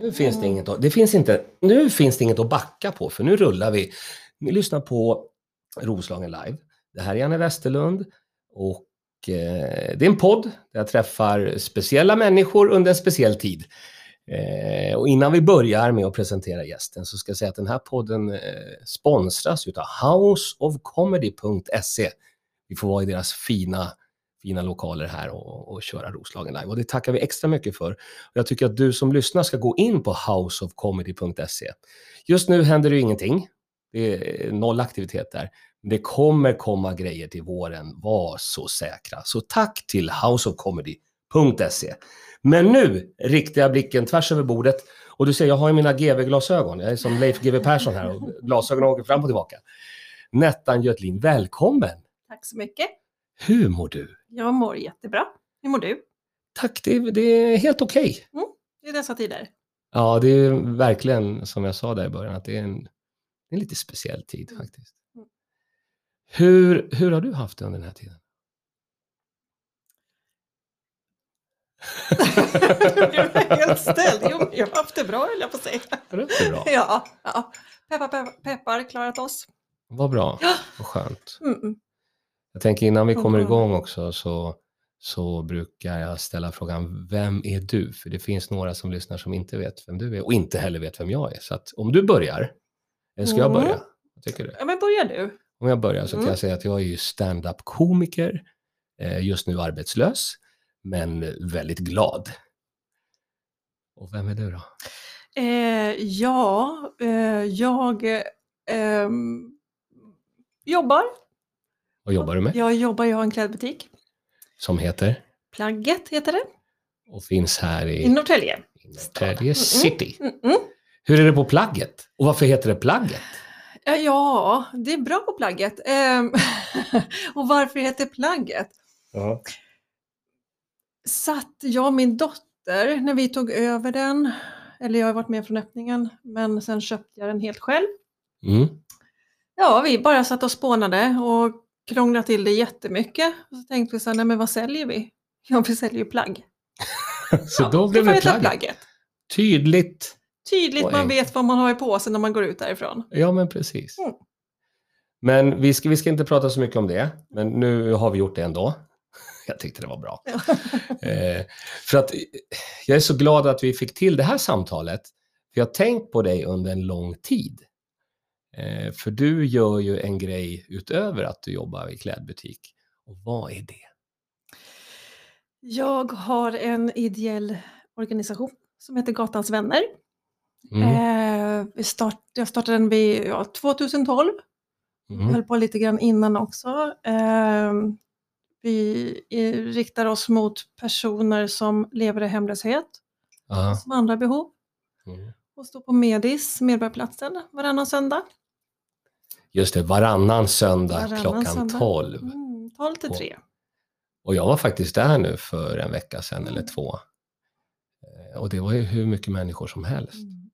Nu finns det inget, att- det finns inte, nu finns det inget att backa på, för nu rullar vi. Ni lyssnar på Roslagen Live. Det här är Janne Westerlund och eh, det är en podd där jag träffar speciella människor under en speciell tid. Eh, och innan vi börjar med att presentera gästen så ska jag säga att den här podden eh, sponsras utav houseofcomedy.se. Vi får vara i deras fina, fina lokaler här och, och köra Roslagen Live. Och det tackar vi extra mycket för. Jag tycker att du som lyssnar ska gå in på houseofcomedy.se. Just nu händer det ju ingenting. Det är noll aktivitet där. Det kommer komma grejer till våren, var så säkra. Så tack till houseofcomedy.se. Men nu riktar jag blicken tvärs över bordet och du ser, jag har ju mina GV-glasögon. Jag är som Leif GW Persson här och glasögonen åker fram och tillbaka. Nettan Götlin, välkommen! Tack så mycket. Hur mår du? Jag mår jättebra. Hur mår du? Tack, det, det är helt okej. I dessa tider. Ja, det är verkligen som jag sa där i början, att det är en, en lite speciell tid Mm. faktiskt. Mm. Hur, hur har du haft det under den här tiden? du är helt ställd. Jo, jag har haft det bra höll jag på att säga. Har du haft det bra? Ja, ja. Peppar, peppar, peppar, klarat oss. Vad bra, vad skönt. Mm, mm. Jag tänker innan vi kommer igång också så, så brukar jag ställa frågan, vem är du? För det finns några som lyssnar som inte vet vem du är och inte heller vet vem jag är. Så att om du börjar, eller ska jag Mm. börja? Vad tycker du? Ja, men börjar du? Om jag börjar så kan Mm. jag säga att jag är ju stand-up komiker, eh, just nu arbetslös, men väldigt glad. Och vem är du då? Eh, ja, eh, jag eh, ehm, jobbar. Vad jobbar du med? Jag jobbar, jag har en klädbutik. Som heter? Plagget heter det. Och finns här i, I Norrtälje. i Norrtälje city. Mm, mm. Hur är det på plagget? Och varför heter det plagget? Ja, det är bra på plagget. Ehm, och varför heter plagget? Ja. Satt jag och min dotter när vi tog över den, eller jag har varit med från öppningen, men sen köpte jag den helt själv. Mm. Ja, vi bara satt och spånade och krånglade till det jättemycket. Och så tänkte vi så här, nej men vad säljer vi? Ja, vi säljer ju plagg. Så ja, då blev det heta plagget. Tydligt. Tydligt, man vet vad man har i påsen när man går ut därifrån. Ja, men precis. Mm. Men vi ska, vi ska inte prata så mycket om det, men nu har vi gjort det ändå. Jag tyckte det var bra. Eh, för att eh, jag är så glad att vi fick till det här samtalet. För jag har tänkt på dig under en lång tid. Eh, för du gör ju en grej utöver att du jobbar i klädbutik. Och vad är det? Jag har en ideell organisation som heter Gatans vänner. Mm. Eh, start, jag startade den vid ja, 2012. Mm. höll på lite grann innan också. Eh, vi riktar oss mot personer som lever i hemlöshet, Ja. som andra behov. Mm. Och står på Medis, Medborgarplatsen, varannan söndag. Just det, varannan söndag Varannan klockan söndag. 12. Mm, 12 till Och- 3. Och jag var faktiskt där nu för en vecka sedan eller två. Eh, Och det var ju hur mycket människor som helst. Mm.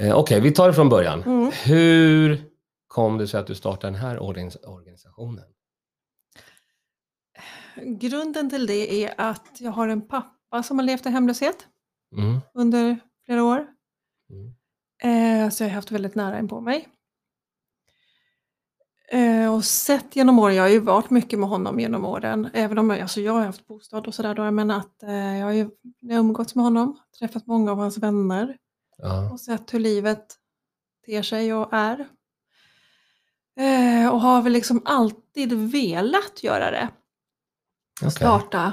Eh, Okej, vi tar det från början. Mm. Hur kom det sig att du startade den här organis- organisationen? Grunden till det är att jag har en pappa som har levt i hemlöshet Mm. under flera år. Mm. Eh, så jag har haft väldigt nära in på mig. Eh, och sett genom åren, jag har ju varit mycket med honom genom åren, även om jag, alltså jag har haft bostad och sådär men att eh, jag har ju jag har umgåtts med honom, träffat många av hans vänner Ja. och sett hur livet ter sig och är. Eh, och har väl liksom alltid velat göra det okej. starta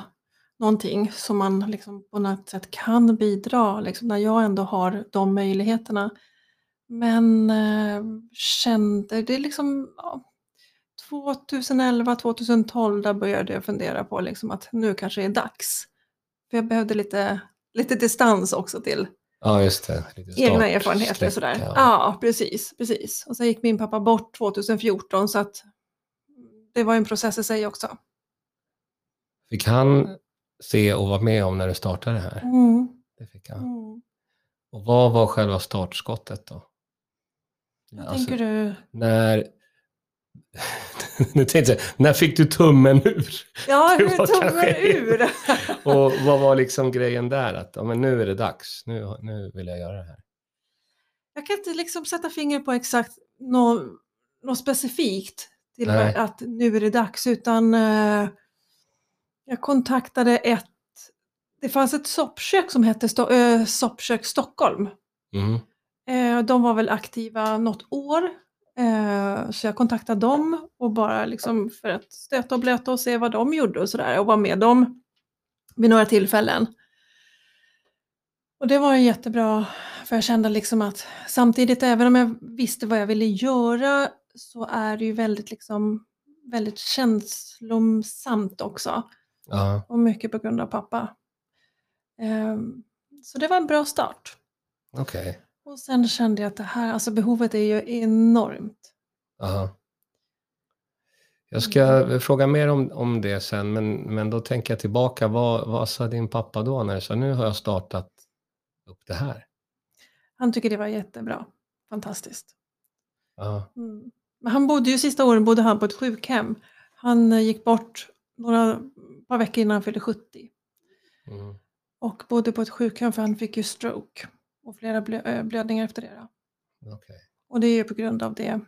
någonting som man liksom på något sätt kan bidra, liksom, när jag ändå har de möjligheterna. Men eh, kände det liksom ja, 2011, 2012 där började jag fundera på liksom att nu kanske det är dags. För jag behövde lite, lite distans också till Ja, just det. Lite egna start- erfarenheter. sträcka, Sådär. ja. Ja. precis, precis. Och sen gick min pappa bort 2014 så att det var en process i sig också. Fick han se och vara med om när du startade det här? Mm. Det fick han. Mm. Och vad var själva startskottet då? Vad Alltså, tänker du? När... nu tänkte jag, när fick du tummen ur? Ja, hur tummen ur? Och vad var liksom grejen där? Att ja, men nu är det dags, nu, nu vill jag göra det här. Jag kan inte liksom sätta fingret på exakt något, något specifikt till Nej. att nu är det dags, utan eh, jag kontaktade ett, det fanns ett soppkök som hette Sto- eh, Soppkök Stockholm. Mm. Eh, de var väl aktiva något år, eh, så jag kontaktade dem och bara liksom för att stöta och blöta och se vad de gjorde och sådär och var med dem vid några tillfällen. Och det var jättebra, för jag kände liksom att samtidigt, även om jag visste vad jag ville göra, så är det ju väldigt, liksom, väldigt känslosamt också. Ja, Och mycket på grund av pappa. Ehm, så det var en bra start. okej. Och sen kände jag att det här, alltså behovet är ju enormt. Ja. Jag ska fråga mer om, om det sen, men, men då tänker jag tillbaka. Vad, vad sa din pappa då när du sa nu har jag startat upp det här? Han tycker det var jättebra. Fantastiskt. Ja, Mm. Men han bodde ju sista åren bodde han på ett sjukhem. Han eh, gick bort några par veckor innan han fyllde 70. mm. Och bodde på ett sjukhem för han fick ju stroke. Och flera blö- eh, blödningar efter det. Okej. Och det är ju på grund av det.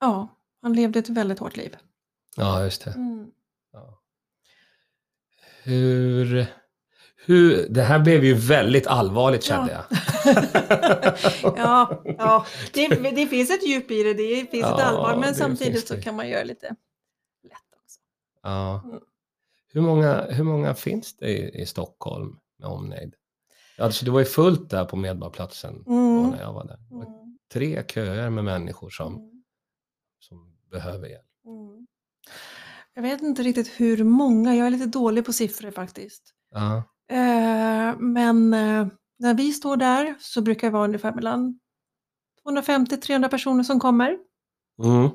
Ja, han levde ett väldigt hårt liv. Ja, just det. Mm. Ja. Hur, hur... Det här blev ju väldigt allvarligt kände jag. ja, ja. Det, det finns ett djup i det, det finns ett Ja, allvar, det men samtidigt så kan man göra lite lätt också. Ja. Mm. Hur, många, hur många finns det i, i Stockholm med omnejd? Alltså det var ju fullt där på Medborgarplatsen Mm. när jag var där. Det var Mm. tre köer med människor som, Mm. som behöver hjälp. Mm. Jag vet inte riktigt hur många, jag är lite dålig på siffror faktiskt. Ja, Eh, men eh, när vi står där så brukar det vara ungefär mellan 250-300 personer som kommer. mm.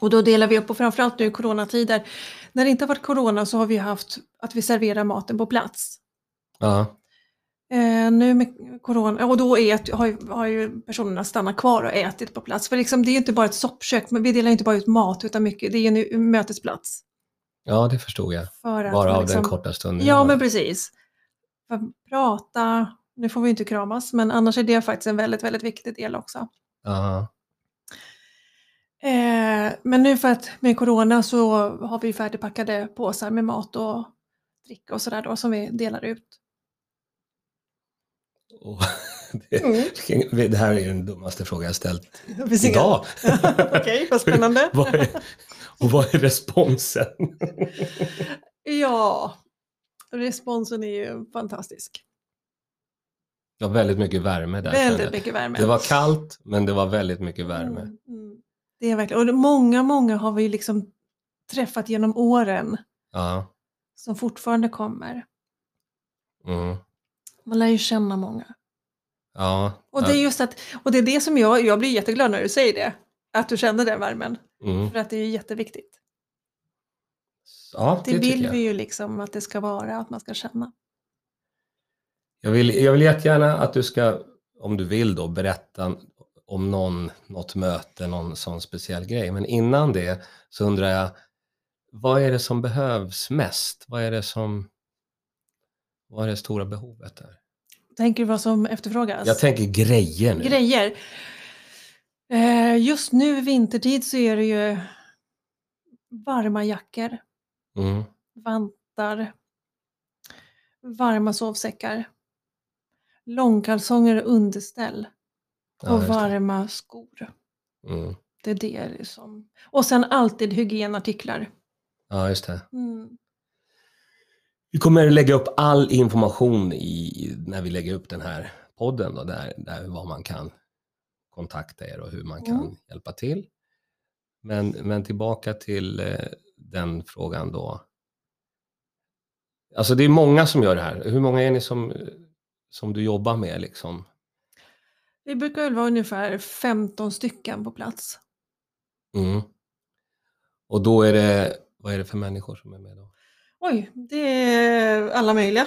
Och då delar vi upp, och framförallt nu i coronatider, när det inte har varit corona så har vi haft att vi serverar maten på plats. ja. Eh, nu med corona, och då ät, har, ju, har ju personerna stannat kvar och ätit på plats. För liksom, det är ju inte bara ett soppkök, men vi delar inte bara ut mat utan mycket, det är en mötesplats. ja, det förstod jag. För Bara av liksom- den korta stunden. Ja, men precis. För att prata, nu får vi inte kramas, men annars är det faktiskt en väldigt, väldigt viktig del också. Ja, Eh, men nu för att med corona så har vi färdigpackade påsar med mat och dricka och sådär då som vi delar ut. det, Mm. det här är den dummaste frågan jag ställt idag. Okej, vad spännande. vad är, och vad är responsen? Ja, responsen är ju fantastisk. Det var väldigt mycket värme där. väldigt mycket värme. Det var kallt, men det var väldigt mycket värme. Mm, mm. Det är verkligen, och många, många har vi liksom träffat genom åren Ja. som fortfarande kommer. Mm. Man lär ju känna många. Ja. Och det är just att, och det är det som jag, jag blir jätteglad när du säger det. Att du kände den värmen. Mm. För att det är ju jätteviktigt. Ja, det, Det, vill vi ju liksom att det ska vara, att man ska känna. Jag vill, jag vill jättegärna att du ska, om du vill då, berätta om någon, något möte, någon sån speciell grej. Men innan det så undrar jag, vad är det som behövs mest? Vad är det som, vad är det stora behovet där? Tänker du vad som efterfrågas? Jag tänker grejer nu. Grejer. Eh, just nu vintertid så är det ju varma jackor, Mm. vantar, varma sovsäckar, långkalsonger och underställ Ja, och det. varma skor. Mm. Det är det liksom. Och sen alltid hygienartiklar. Ja, just det. Mm. Vi kommer lägga upp all information i, när vi lägger upp den här podden, då, där, där vad man kan kontakta er och hur man kan Mm. hjälpa till. Men, men tillbaka till eh, den frågan då. Alltså det är många som gör det här. Hur många är ni som, som du jobbar med liksom? Vi brukar väl vara ungefär 15 stycken på plats. Mm. Och då är det, vad är det för människor som är med då? Oj, det är alla möjliga.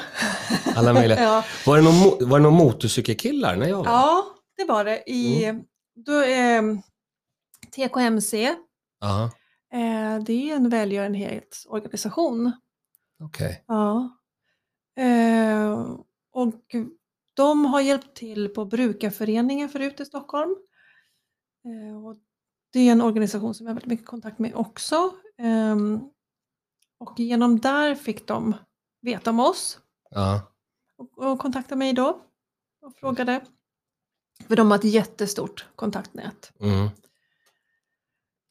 Alla möjliga. ja. Var det någon, mo- var det någon motorcykelkillar när jag var? ja, det var det. I, Mm. då är TKMC. Eh, det är en välgörenhetsorganisation. Okej. Ja. Eh, och de har hjälpt till på Brukarföreningen förut i Stockholm. Eh, och det är en organisation som jag har väldigt mycket kontakt med också. Ehm, och genom där fick de veta om oss Ja. och, och kontaktade mig då och frågade. För de har ett jättestort kontaktnät. Mm.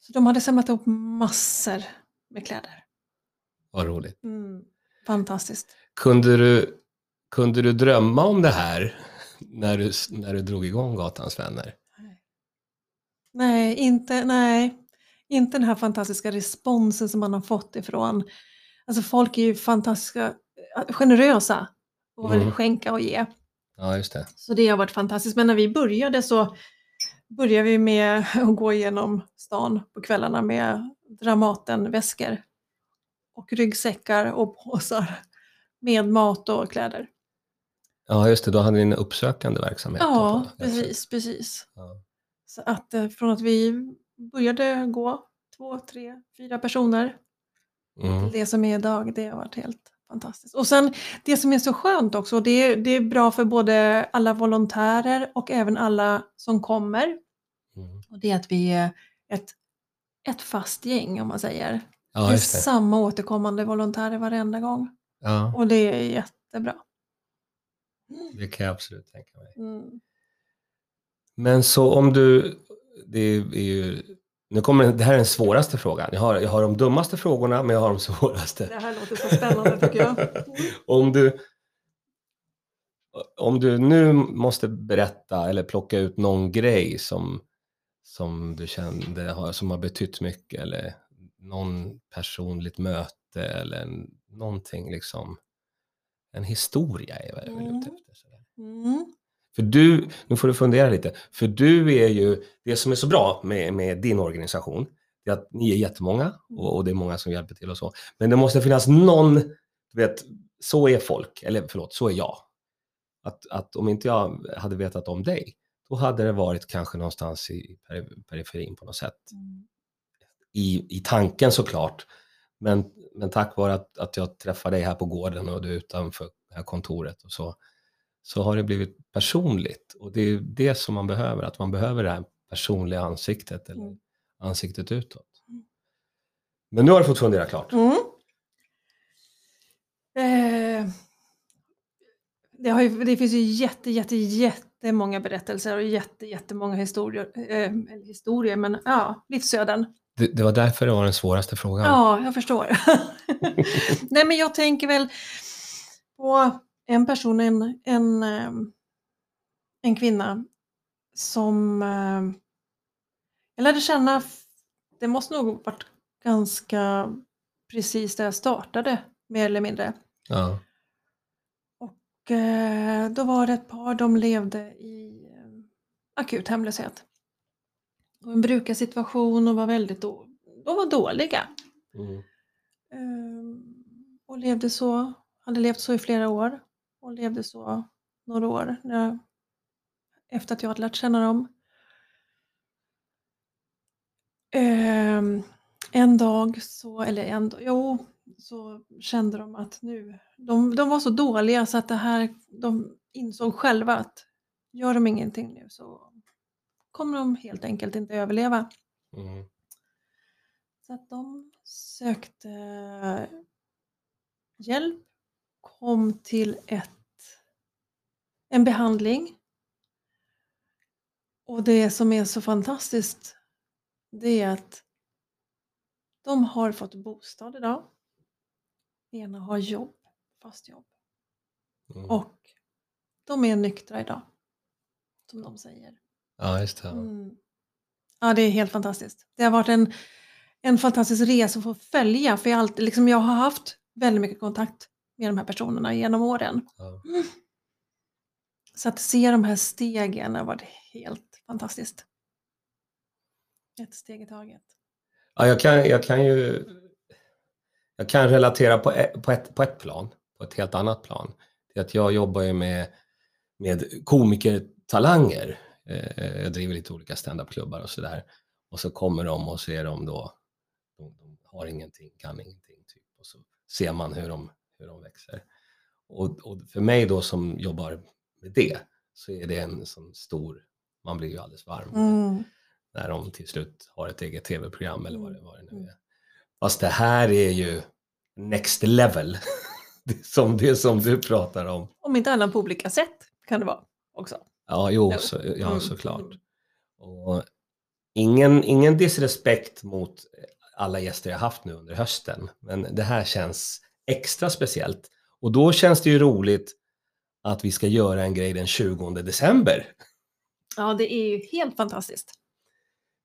Så de hade samlat ihop massor med kläder. Vad roligt. Mm. Fantastiskt. Kunde du, kunde du drömma om det här när du, när du drog igång Gatans vänner? Nej, inte, nej, inte den här fantastiska responsen som man har fått ifrån... Alltså folk är ju fantastiska, eh, generösa och vill Mm. skänka och ge. Ja, just det. Så det har varit fantastiskt. Men när vi började så började vi med att gå igenom stan på kvällarna med Dramaten-väskor och ryggsäckar och påsar med mat och kläder. Ja, just det. Då hade ni en uppsökande verksamhet. Ja, precis, precis. Ja. Så att eh, från att vi började gå två, tre, fyra personer Mm. det som är idag, det har varit helt fantastiskt. Och sen det som är så skönt också, det är, det är bra för både alla volontärer och även alla som kommer. Mm. Och det är att vi är ett, ett fast gäng om man säger. Ja, det är det. samma återkommande volontärer varenda gång. Ja, Och det är jättebra. det kan jag absolut tänka mig. Mm. Men så om du, det är ju, nu kommer det här är den svåraste frågan. Jag har, jag har de dummaste frågorna, men jag har de svåraste. Det här låter så spännande tycker jag. Om du, om du nu måste berätta eller plocka ut någon grej som, som du kände har, som har betytt mycket eller någon personligt möte eller någonting liksom. En historia är vad jag vill ute Mm. efter. Mm. För du, nu får du fundera lite, för du är ju, det som är så bra med, med din organisation, det är att ni är jättemånga och, och det är många som hjälper till och så. Men det måste finnas någon, du vet, så är folk, eller förlåt, så är jag. Att, att om inte jag hade vetat om dig, då hade det varit kanske någonstans i peri- periferin på något sätt. Mm. I, i tanken såklart, men, men tack vare att, att jag träffade dig här på gården och du är utanför här kontoret och så, så har det blivit personligt. Och det är det som man behöver, att man behöver det här personliga ansiktet eller Mm. ansiktet utåt. Mm. Men nu har du fått fundera klart. Mm. Eh, det, ju, det finns ju jätte, jätte, jättemånga berättelser och jätte, jättemånga historier, eh, eller historier, men ja, livsöden. Det, det var därför det var den svåraste frågan. Ja, jag förstår. Nej, men jag tänker väl på en person, en, en, ehm, en kvinna som ehm, jag lärde känna, det måste nog varit ganska precis där jag startade, mer eller mindre. Ja. Och eh, då var det ett par, de levde i eh, akut hemlöshet. Och en brukarsituation och var väldigt då, de var dåliga. Mm. Ehm, och levde så, hade levt så i flera år. Och levde så några år efter att jag hade lärt känna dem. Ehm, en dag så, eller en dag, jo, så kände de att nu, de, de var så dåliga så att det här, de insåg själva att gör de ingenting nu så kommer de helt enkelt inte överleva. Mm. Så att de sökte hjälp, kom till ett, en behandling. Och det som är så fantastiskt det är att de har fått bostad idag. Ena har jobb, fast jobb. Mm. Och de är nyktra idag. Som de säger. Ja, just det. Mm. Ja, det är helt fantastiskt. Det har varit en, en fantastisk resa att få följa. För jag, alltid, liksom, jag har haft väldigt mycket kontakt med de här personerna genom åren. Ja. Så att se de här stegen har varit helt fantastiskt. Ett steg i taget. Ja, jag, kan, jag kan ju jag kan relatera på ett, på, ett, på ett plan, på ett helt annat plan. Det att jag jobbar ju med, med komikertalanger. Eh, jag driver lite olika standupklubbar och sådär. Och så kommer de och så är de då, de, har ingenting, kan ingenting. Typ. Och så ser man hur de, hur de växer. Och, och för mig då som jobbar med det så är det en sån stor, man blir ju alldeles varm Mm. när de till slut har ett eget tv-program eller vad det, vad det nu Mm. är. Fast det här är ju next level, det som, det som du pratar om. Om inte annat på olika sätt kan det vara också. Ja, jo, så, ja Mm, såklart. mm. Och ingen, ingen disrespekt mot alla gäster jag haft nu under hösten, men det här känns extra speciellt. Och då känns det ju roligt att vi ska göra en grej den 20 december. Ja, det är ju helt fantastiskt.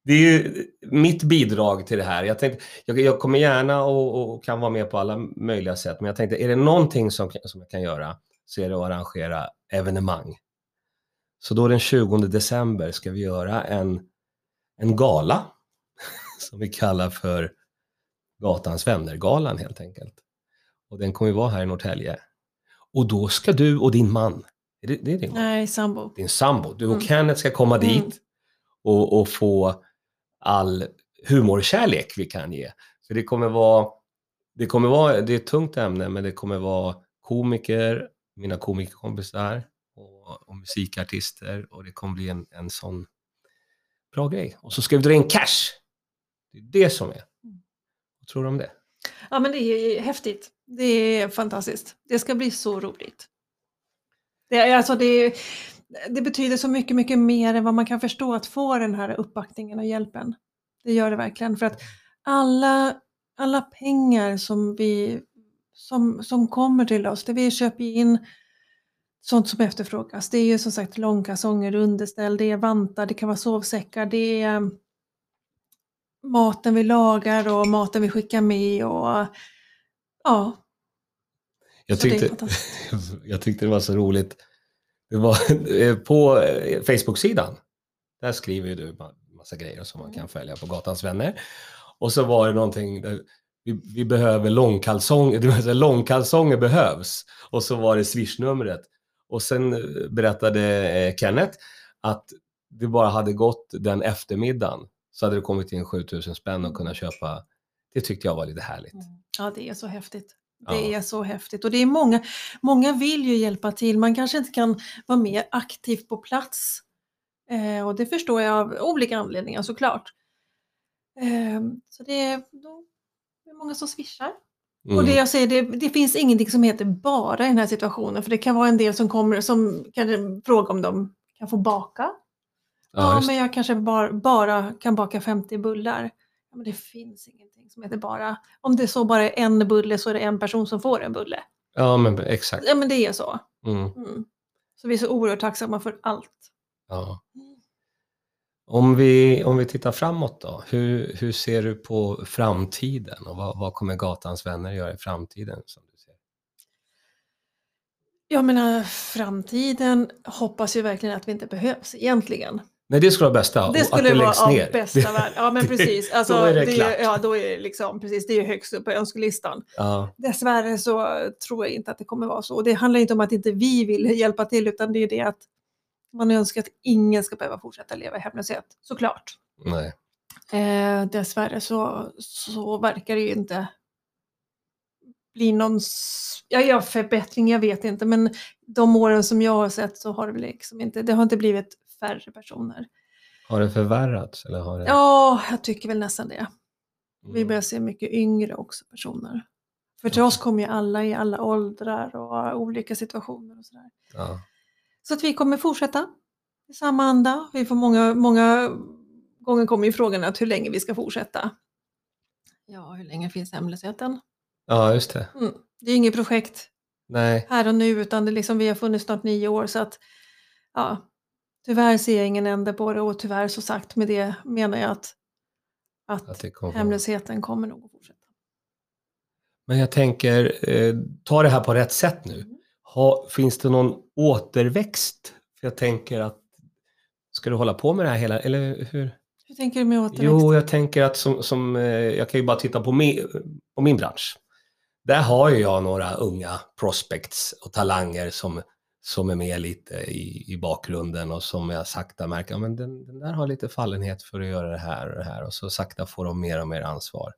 Det är ju mitt bidrag till det här. Jag, tänkte, jag, jag kommer gärna och, och kan vara med på alla möjliga sätt, men jag tänkte, är det någonting som, som jag kan göra så är det att arrangera evenemang. Så då den 20 december ska vi göra en, en gala som vi kallar för Gatans vänner-galan helt enkelt. Och den kommer ju vara här i Norrtälje. Och då ska du och din man, är det, det är din man? Nej, sambo. din sambo, du och Mm. Kenneth ska komma dit Mm. och, och få all humorkärlek vi kan ge. För det kommer vara, det kommer vara, det är ett tungt ämne, men det kommer vara komiker, mina komikerkompisar och, och musikartister och det kommer bli en, en sån bra grej. Och så ska vi dra in cash. Det är det som är. Vad tror du om det? Ja, men det är häftigt. Det är fantastiskt. Det ska bli så roligt. Det, är, alltså det, det betyder så mycket, mycket mer än vad man kan förstå att få den här uppbackningen och hjälpen. Det gör det verkligen. För att alla, alla pengar som, vi, som, som kommer till oss, det vi köper in sånt som efterfrågas. Det är ju som sagt långkalsonger, underställ, det är vantar, det kan vara sovsäckar, det är maten vi lagar och maten vi skickar med och ja, Jag tyckte, jag tyckte det var så roligt. Det var eh, på eh, Facebook-sidan. Där skriver ju du ma- massa grejer som man kan följa på Gatans vänner. Och så var det någonting där vi, vi behöver långkalsonger, långkalsonger behövs. Och så var det swishnumret. Och sen eh, berättade Kenneth att det bara hade gått den eftermiddagen så hade det kommit in 7000 spänn och kunna köpa. Det tyckte jag var lite härligt. ja det är så häftigt. Ja. Det är så häftigt och det är många, många vill ju hjälpa till. Man kanske inte kan vara mer aktiv på plats. Eh, och det förstår jag av olika anledningar såklart. Eh, så det är, då, det är många som swishar. Och det Mm. jag säger, det, det finns ingenting som heter bara i den här situationen. För det kan vara en del som kommer som kan fråga om de kan få baka. Ja, Ja, men jag kanske bara, bara kan baka 50 bullar. Ja, men det finns ingenting som heter bara. Om det så bara är en bulle så är det en person som får en bulle. Ja, men exakt. Ja, men det är så. Mm. Mm. Så vi är så oerhört tacksamma för allt. Ja. Om vi, om vi tittar framåt då, hur, hur ser du på framtiden och vad, vad kommer Gatans vänner göra i framtiden? Som du ser? Jag menar, framtiden hoppas ju verkligen att vi inte behövs egentligen. Nej, det skulle vara bästa, Det att skulle det vara läggs ner. bästa världen. Ja, men precis. Alltså, då är det det klart. ja, då är det liksom, precis, det är högst upp på önskelistan. Ja, Dessvärre så tror jag inte att det kommer vara så. Och det handlar inte om att inte vi vill hjälpa till, utan det är det att man önskar att ingen ska behöva fortsätta leva i hemlöshet, såklart. nej. Eh, dessvärre så, så verkar det ju inte bli någon ja, ja, förbättring, jag vet inte, men de åren som jag har sett så har det liksom inte, det har inte blivit färre personer. Har det förvärrats? Eller har det... Ja, jag tycker väl nästan det. Vi Mm. börjar se mycket yngre också personer. För till oss kommer ju alla i alla åldrar och olika situationer och sådär. Ja. Så att vi kommer fortsätta i samma anda. Vi får många, många gånger kommer ju frågan att hur länge vi ska fortsätta. Ja, hur länge finns hemlösheten? ja, just det. Mm. Det är ju inget projekt Nej, här och nu utan det liksom, vi har funnits snart nio år så att ja, tyvärr ser jag ingen ände på det och tyvärr så sagt med det menar jag att, att, att kommer... hemlösheten kommer nog att fortsätta. Men jag tänker, eh, ta det här på rätt sätt nu. Ha, finns det någon återväxt? För jag tänker att, ska du hålla på med det här hela, eller hur? Hur tänker du med återväxt? Jo, jag tänker att som, som eh, jag kan ju bara titta på min, på min bransch. Där har ju jag några unga prospects och talanger som, som är med lite i, i bakgrunden och som jag sakta märker, ja, men den, den där har lite fallenhet för att göra det här och det här och så sakta får de mer och mer ansvar.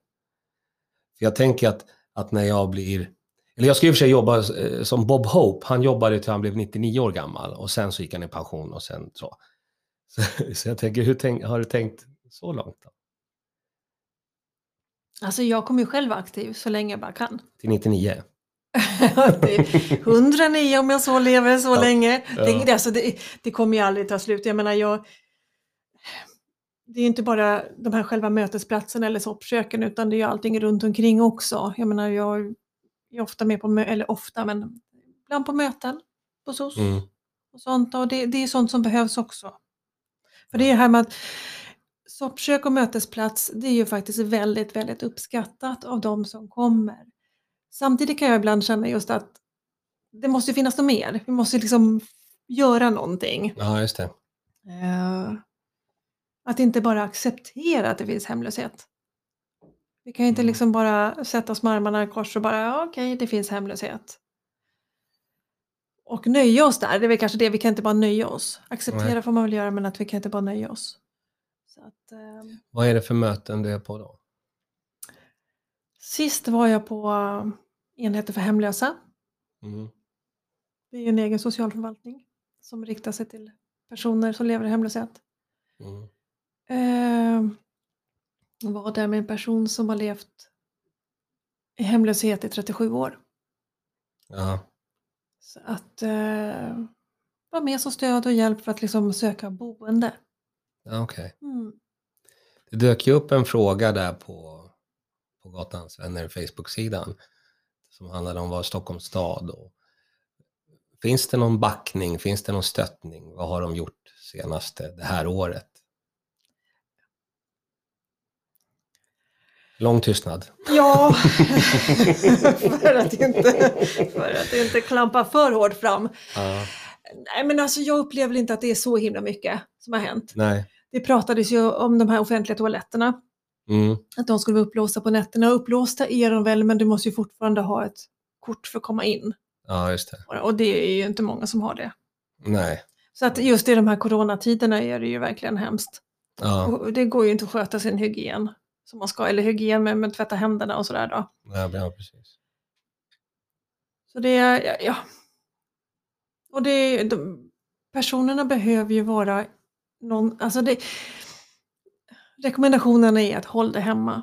För jag tänker att, att när jag blir... Eller jag ska i och för sig jobba eh, som Bob Hope. Han jobbade till han blev 99 år gammal och sen så gick han i pension och sen så. Så, så jag tänker, hur tänk, har du tänkt så långt? Då? Alltså jag kommer ju själv vara aktiv så länge jag bara kan. Till 99? Det är 109 om jag så lever så Ja, länge. ja. Det, alltså det, det kommer ju aldrig ta slut. Jag menar, jag, det är inte bara de här själva mötesplatserna eller soppköken utan det är ju allting runt omkring också. Jag menar, jag är ofta med på, eller ofta, men ibland på möten på SOS Mm. och sånt. Och det, det är sånt som behövs också. För det är här med att soppkök och mötesplats, det är ju faktiskt väldigt, väldigt uppskattat av de som kommer. Samtidigt kan jag ibland känna just att det måste finnas något mer. Vi måste liksom göra någonting. Ja, just det. Eh, att inte bara acceptera att det finns hemlöshet. Vi kan ju inte Mm. liksom bara sätta oss med armarna i kors och bara, ja, okej, det finns hemlöshet. Och nöja oss där, det är väl kanske det, vi kan inte bara nöja oss. Acceptera Nej. får man väl göra, men att vi kan inte bara nöja oss. Att, eh, Vad är det för möten du är på då? sist var jag på enheter för hemlösa. Mm. Det är ju en egen socialförvaltning som riktar sig till personer som lever i hemlöshet. Mm. Eh, var där med en person som har levt i hemlöshet i 37 år. Ja. Så att eh, vara med som stöd och hjälp för att liksom söka boende. okej. Mm. Det dök ju upp en fråga där på, på Gatans vänner Facebook-sidan som handlade om vad Stockholms stad och Finns det någon backning, finns det någon stöttning? Vad har de gjort senaste det här året? Lång tystnad. Ja, för, att inte, för att inte klampa för hårt fram. Ja, Nej men alltså jag upplever inte att det är så himla mycket som har hänt. nej. Det pratades ju om de här offentliga toaletterna. Mm. Att de skulle vara upplåsta på nätterna. Upplåsta är de väl men du måste ju fortfarande ha ett kort för att komma in. Ja, just det. Och det är ju inte många som har det. Nej. Så att just i de här coronatiderna är det ju verkligen hemskt. Ja, det går ju inte att sköta sin hygien som man ska. Eller hygien med, med tvätta händerna och sådär då. ja, ja precis. Så det är, ja, ja. Och det, de, personerna behöver ju vara någon, alltså det, rekommendationerna är att håll dig hemma.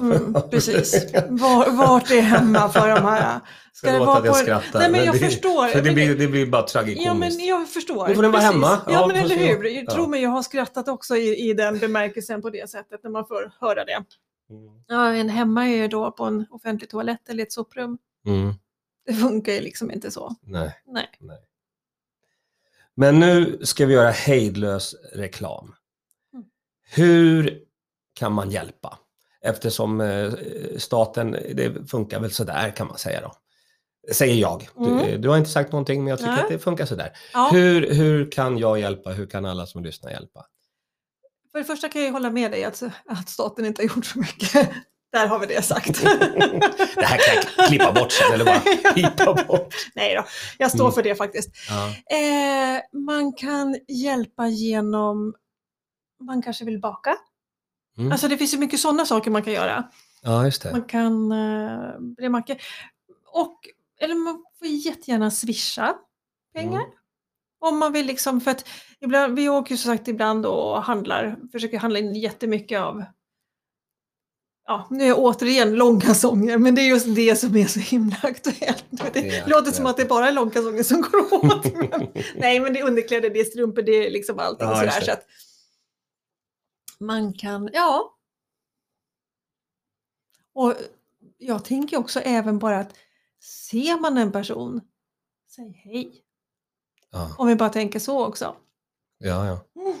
Mm, precis. Var, vart är hemma för de här? Ska det låta att jag skrattar? Nej men jag det, förstår. För det blir, det blir bara tragikomiskt. Ja men jag förstår. Nu får den vara Precis. hemma. Ja, Ja, men eller hur. Ja. Tro mig, jag har skrattat också i, i den bemärkelsen på det sättet när man får höra det. Mm. Ja, en hemma är ju då på en offentlig toalett eller ett soprum. Mm. Det funkar ju liksom inte så. Nej. Nej. Men nu ska vi göra hejdlös reklam. Mm. Hur kan man hjälpa? Eftersom eh, staten, det funkar väl sådär kan man säga då. Säger jag. Du, Mm. du har inte sagt någonting men jag tycker Nej. att det funkar sådär. Ja. Hur, hur kan jag hjälpa? Hur kan alla som lyssnar hjälpa? För det första kan jag hålla med dig att, att staten inte har gjort så mycket. Där har vi det sagt. Det här kan jag klippa bort sen eller bara pipa bort. Nej då, jag står Mm. för det faktiskt. Ja. Eh, man kan hjälpa genom, man kanske vill baka. Mm. Alltså det finns ju mycket sådana saker man kan göra. ja, just det. Man kan eh, bre mackor. Och, eller man får jättegärna swisha pengar. Mm. Om man vill liksom, för att ibland, vi åker ju som sagt ibland och handlar, försöker handla in jättemycket av Ja, nu är jag återigen långkalsonger, men det är just det som är så himla aktuellt. Det, Det låter som att det bara är långkalsonger som går åt. Men, nej, men det är underkläder, det är strumpor, det är liksom allting Ja, sådär. Så att man kan, ja. Och jag tänker också även bara att ser man en person, säg hej. Ja, Om vi bara tänker så också. ja. ja. Mm.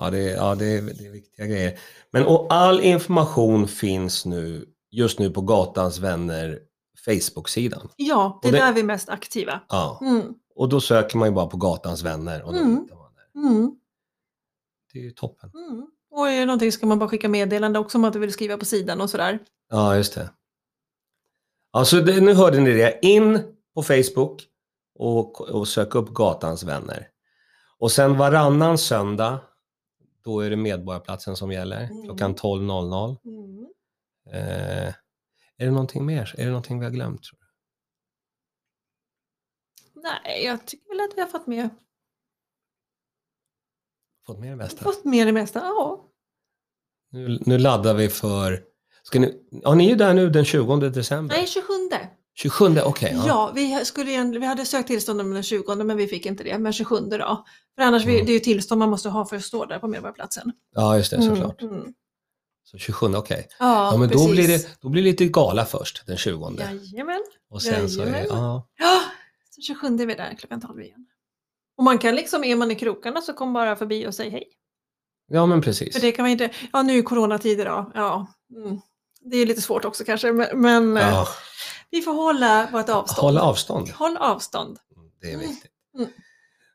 Ja, det, ja det, är, det är viktiga grejer. Men och all information finns nu just nu på Gatans vänner Facebook-sidan. Ja, det är det- där vi är mest aktiva. Ja, Mm. och då söker man ju bara på Gatans vänner och då Mm. hittar man det. Mm. Det är ju toppen. Mm. Och är det någonting ska man bara skicka meddelande också om att du vill skriva på sidan och sådär. Ja, just det. Alltså, det, nu hörde ni det. In på Facebook och, och sök upp Gatans vänner. Och sen varannan söndag, då är det Medborgarplatsen som gäller, Mm. klockan 12.00. Mm. Eh, är det någonting mer? Är det någonting vi har glömt? Tror du? Nej, jag tycker väl att vi har fått med, Fått med det mesta? fått med det mesta. Ja. Nu, nu laddar vi för... Ska ni, ja, ni är ju där nu den 20 december. Nej, 27. 27, okej. ja. Ja, vi, skulle vi hade sökt tillstånd den 20 men vi fick inte det. Men 27 då. För annars, vi, Mm. det är ju tillstånd man måste ha för att stå där på Medborgarplatsen. ja, just det, såklart. Mm, mm. Så 27, okej. Ja, Ja, men då blir, det, då blir det lite gala först, den 20. Jajamän. Och sen så är, jajamän. ja, Ja, så 27 är vi där klockan 12 igen. Och man kan liksom, är man i krokarna så kom bara förbi och säg hej. ja, men precis. För det kan man inte, ja nu är coronatider då, ja. Mm. Det är lite svårt också kanske, men, men eh, ja, vi får hålla vårt avstånd. hålla avstånd. Håll avstånd. Det är Mm. viktigt. Mm.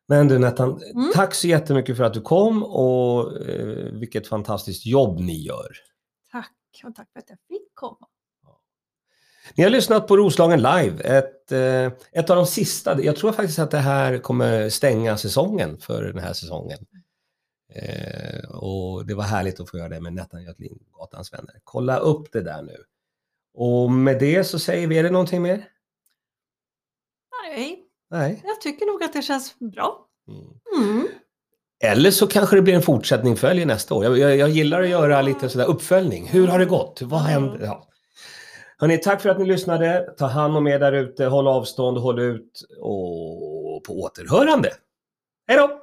Men du Nettan, Mm. tack så jättemycket för att du kom och eh, vilket fantastiskt jobb ni gör. Tack och tack för att jag fick komma. Ni har lyssnat på Roslagen live, ett, eh, ett av de sista. Jag tror faktiskt att det här kommer stänga säsongen för den här säsongen. Eh, och det var härligt att få göra det med Nettan Götlin, Gatans vänner. Kolla upp det där nu. Och med det så säger vi, är det någonting mer? Nej, Nej. jag tycker nog att det känns bra. Mm. Mm. Eller så kanske det blir en fortsättning följer nästa år. Jag, jag, jag gillar att göra lite sådär uppföljning. Hur har det gått? Vad hände? Ja. Hörrni, tack för att ni lyssnade. Ta hand om er där ute, håll avstånd, håll ut och på återhörande. Hej då!